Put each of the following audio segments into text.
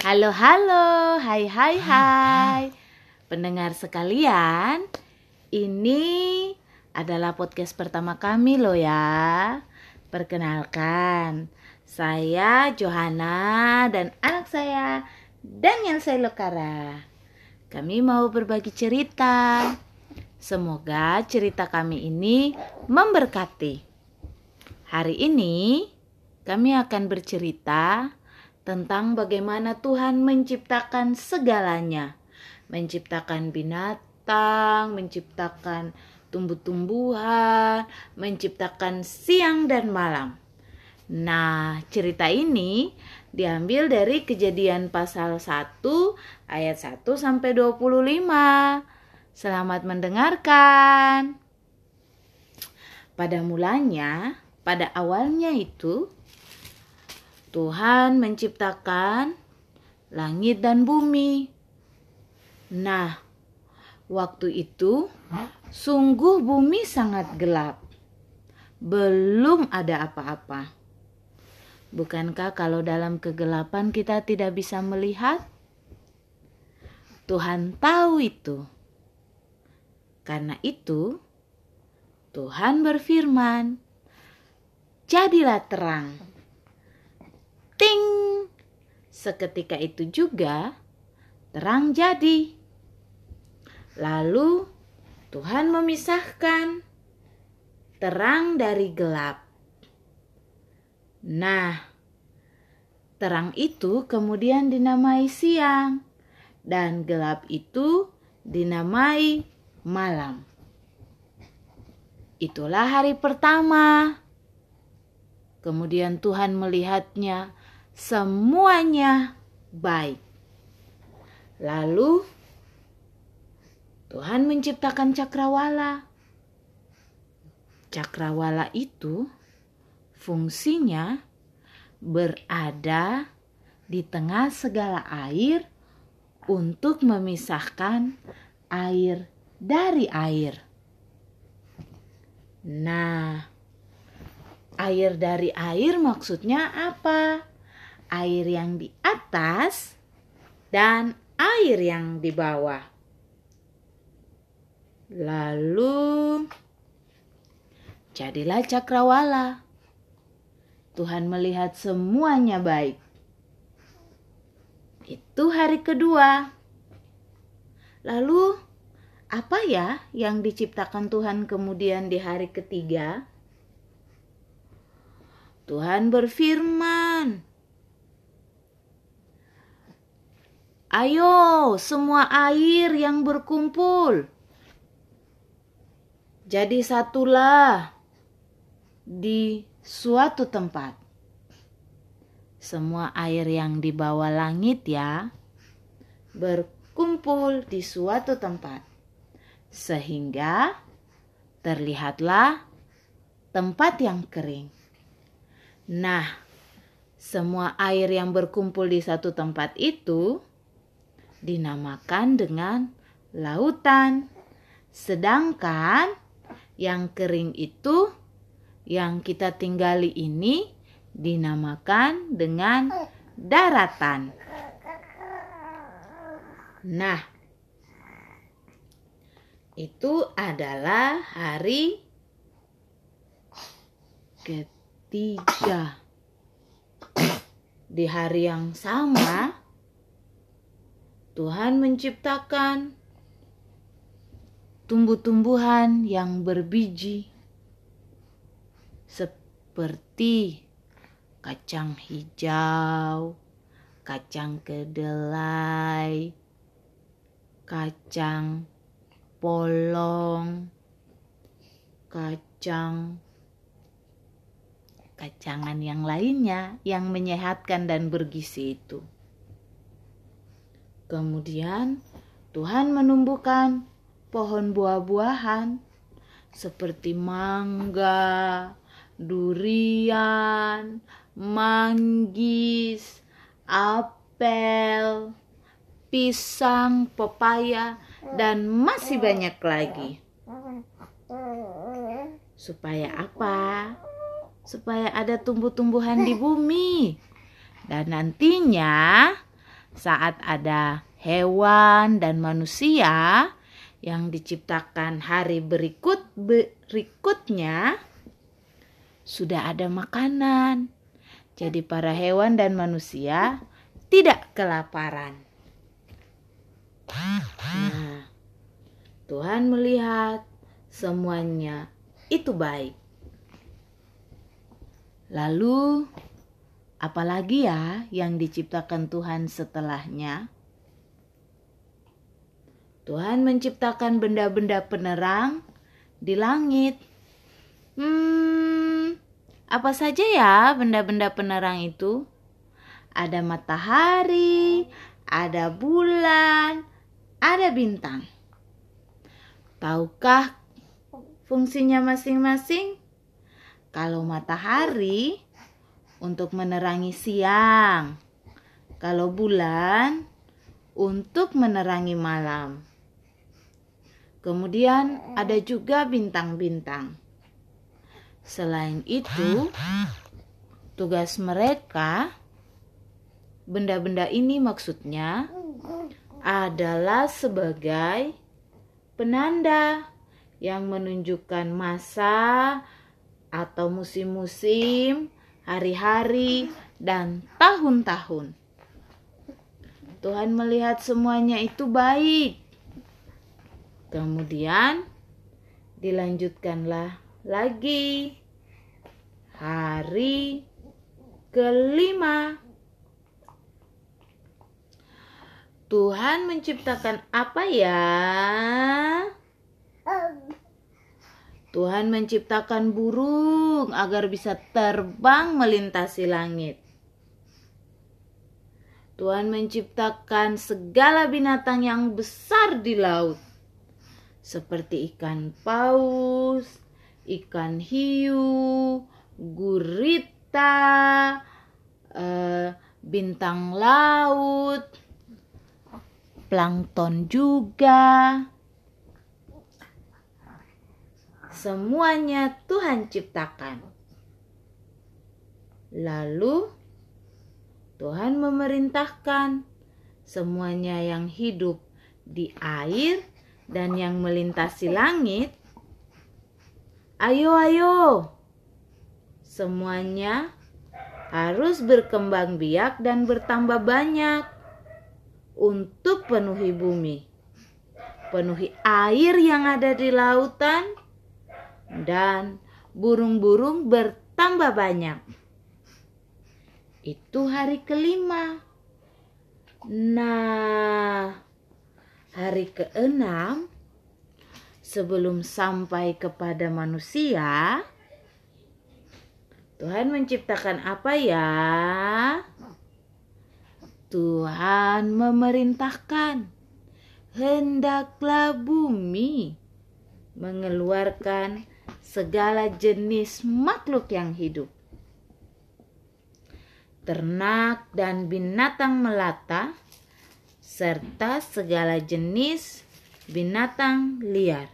Halo, halo, hai, hai, hai. Pendengar sekalian, ini adalah podcast pertama kami loh ya. Perkenalkan, saya Johanna dan anak saya Daniel Sailokara. Kami mau berbagi cerita. Semoga cerita kami ini memberkati. Hari ini kami akan bercerita tentang bagaimana Tuhan menciptakan segalanya. Menciptakan binatang, menciptakan tumbuh-tumbuhan, menciptakan siang dan malam. Nah, cerita ini diambil dari Kejadian pasal 1 ayat 1 sampai 25. Selamat mendengarkan. Pada mulanya, pada awalnya itu Tuhan menciptakan langit dan bumi. Nah, waktu itu sungguh bumi sangat gelap. Belum ada apa-apa. Bukankah kalau dalam kegelapan kita tidak bisa melihat? Tuhan tahu itu. Karena itu, Tuhan berfirman, "Jadilah terang." Ting! Seketika itu juga terang jadi. Lalu Tuhan memisahkan terang dari gelap. Nah, terang itu kemudian dinamai siang, dan gelap itu dinamai malam. Itulah hari pertama. Kemudian Tuhan melihatnya semuanya baik. Lalu Tuhan menciptakan cakrawala. Cakrawala itu fungsinya berada di tengah segala air untuk memisahkan air dari air. Nah, air dari air maksudnya apa? Air yang di atas dan air yang di bawah. Lalu, jadilah cakrawala. Tuhan melihat semuanya baik. Itu hari kedua. Lalu, apa ya yang diciptakan Tuhan kemudian di hari ketiga? Tuhan berfirman, "Ayo, semua air yang berkumpul, jadi satulah di suatu tempat. Semua air yang di bawah langit, ya, berkumpul di suatu tempat, sehingga terlihatlah tempat yang kering." Nah, semua air yang berkumpul di satu tempat itu dinamakan dengan lautan, sedangkan yang kering itu yang kita tinggali ini dinamakan dengan daratan. Nah, itu adalah hari ketiga tiga. Di hari yang sama, Tuhan menciptakan tumbuh-tumbuhan yang berbiji seperti kacang hijau, kacang kedelai, kacang polong, kacang kacangan yang lainnya yang menyehatkan dan bergizi itu. Kemudian Tuhan menumbuhkan pohon buah-buahan seperti mangga, durian, manggis, apel, pisang, pepaya, dan masih banyak lagi. Supaya apa? supaya ada tumbuh-tumbuhan di bumi. Dan nantinya saat ada hewan dan manusia yang diciptakan hari berikut berikutnya sudah ada makanan. Jadi para hewan dan manusia tidak kelaparan. Nah, Tuhan melihat semuanya itu baik. Lalu, apalagi ya yang diciptakan Tuhan setelahnya? Tuhan menciptakan benda-benda penerang di langit. Hmm, apa saja ya benda-benda penerang itu? Ada matahari, ada bulan, ada bintang. Tahukah fungsinya masing-masing? Kalau matahari untuk menerangi siang, kalau bulan untuk menerangi malam. Kemudian ada juga bintang-bintang. Selain itu, tugas mereka, benda-benda ini maksudnya adalah sebagai penanda yang menunjukkan masa atau musim-musim, hari-hari, dan tahun-tahun. Tuhan melihat semuanya itu baik. Kemudian dilanjutkanlah lagi hari kelima. Tuhan menciptakan apa ya? Tuhan menciptakan burung agar bisa terbang melintasi langit. Tuhan menciptakan segala binatang yang besar di laut, seperti ikan paus, ikan hiu, gurita, eh, bintang laut, plankton juga. Semuanya Tuhan ciptakan. Lalu Tuhan memerintahkan semuanya yang hidup di air dan yang melintasi langit. Ayo, ayo, semuanya harus berkembang biak dan bertambah banyak untuk penuhi bumi, penuhi air yang ada di lautan, dan burung-burung bertambah banyak. Itu hari kelima. Nah, hari keenam sebelum sampai kepada manusia, Tuhan menciptakan apa ya? Tuhan memerintahkan, hendaklah bumi mengeluarkan segala jenis makhluk yang hidup. Ternak dan binatang melata, serta segala jenis binatang liar.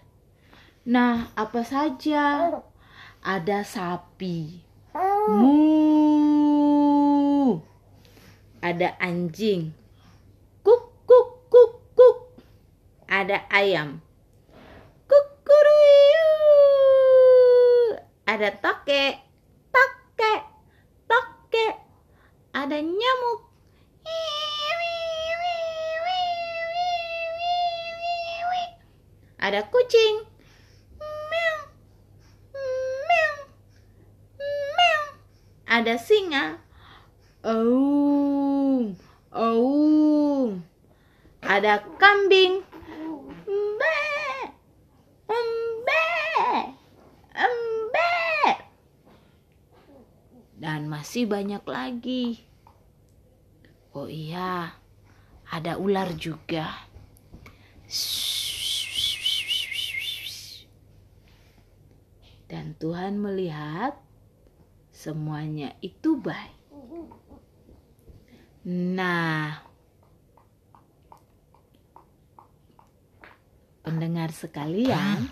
Nah, apa saja? Ada sapi, mu, ada anjing, kuk kuk kuk kuk, ada ayam, ada toke, toke, toke, ada nyamuk. Ada kucing. Ada singa. Oh. Oh. Ada kambing. Dan masih banyak lagi. Oh iya, ada ular juga. Dan Tuhan melihat semuanya itu baik. Nah, pendengar sekalian,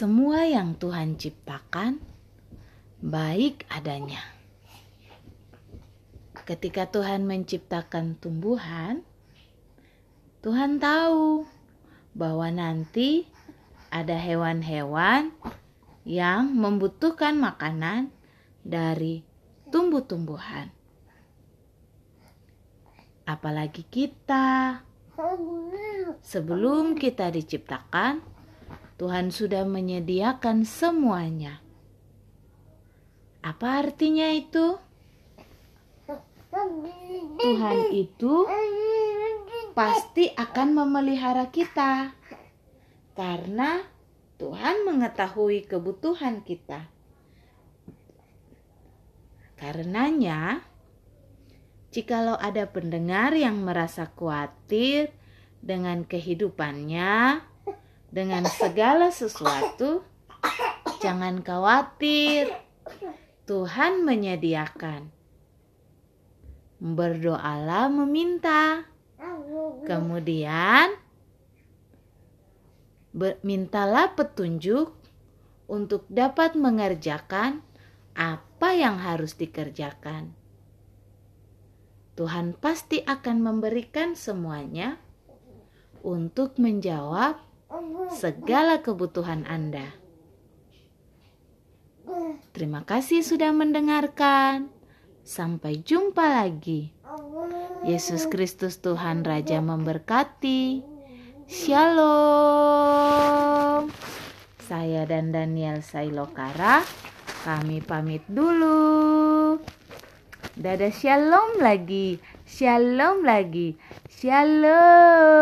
Semua yang Tuhan ciptakan baik adanya. ketika Tuhan menciptakan tumbuhan, Tuhan tahu bahwa nanti ada hewan-hewan yang membutuhkan makanan dari tumbuh-tumbuhan. Apalagi kita, sebelum kita diciptakan, Tuhan sudah menyediakan semuanya. Apa artinya itu? Tuhan itu pasti akan memelihara kita karena Tuhan mengetahui kebutuhan kita. Karenanya, jikalau ada pendengar yang merasa khawatir dengan kehidupannya, dengan segala sesuatu, jangan khawatir. Tuhan menyediakan. Berdoalah meminta. Kemudian mintalah petunjuk untuk dapat mengerjakan apa yang harus dikerjakan. Tuhan pasti akan memberikan semuanya untuk menjawab segala kebutuhan Anda. Terima kasih sudah mendengarkan. Sampai jumpa lagi. Yesus Kristus Tuhan Raja memberkati. Shalom. Saya dan Daniel Sailokara, kami pamit dulu. Dadah shalom lagi. Shalom lagi. Shalom.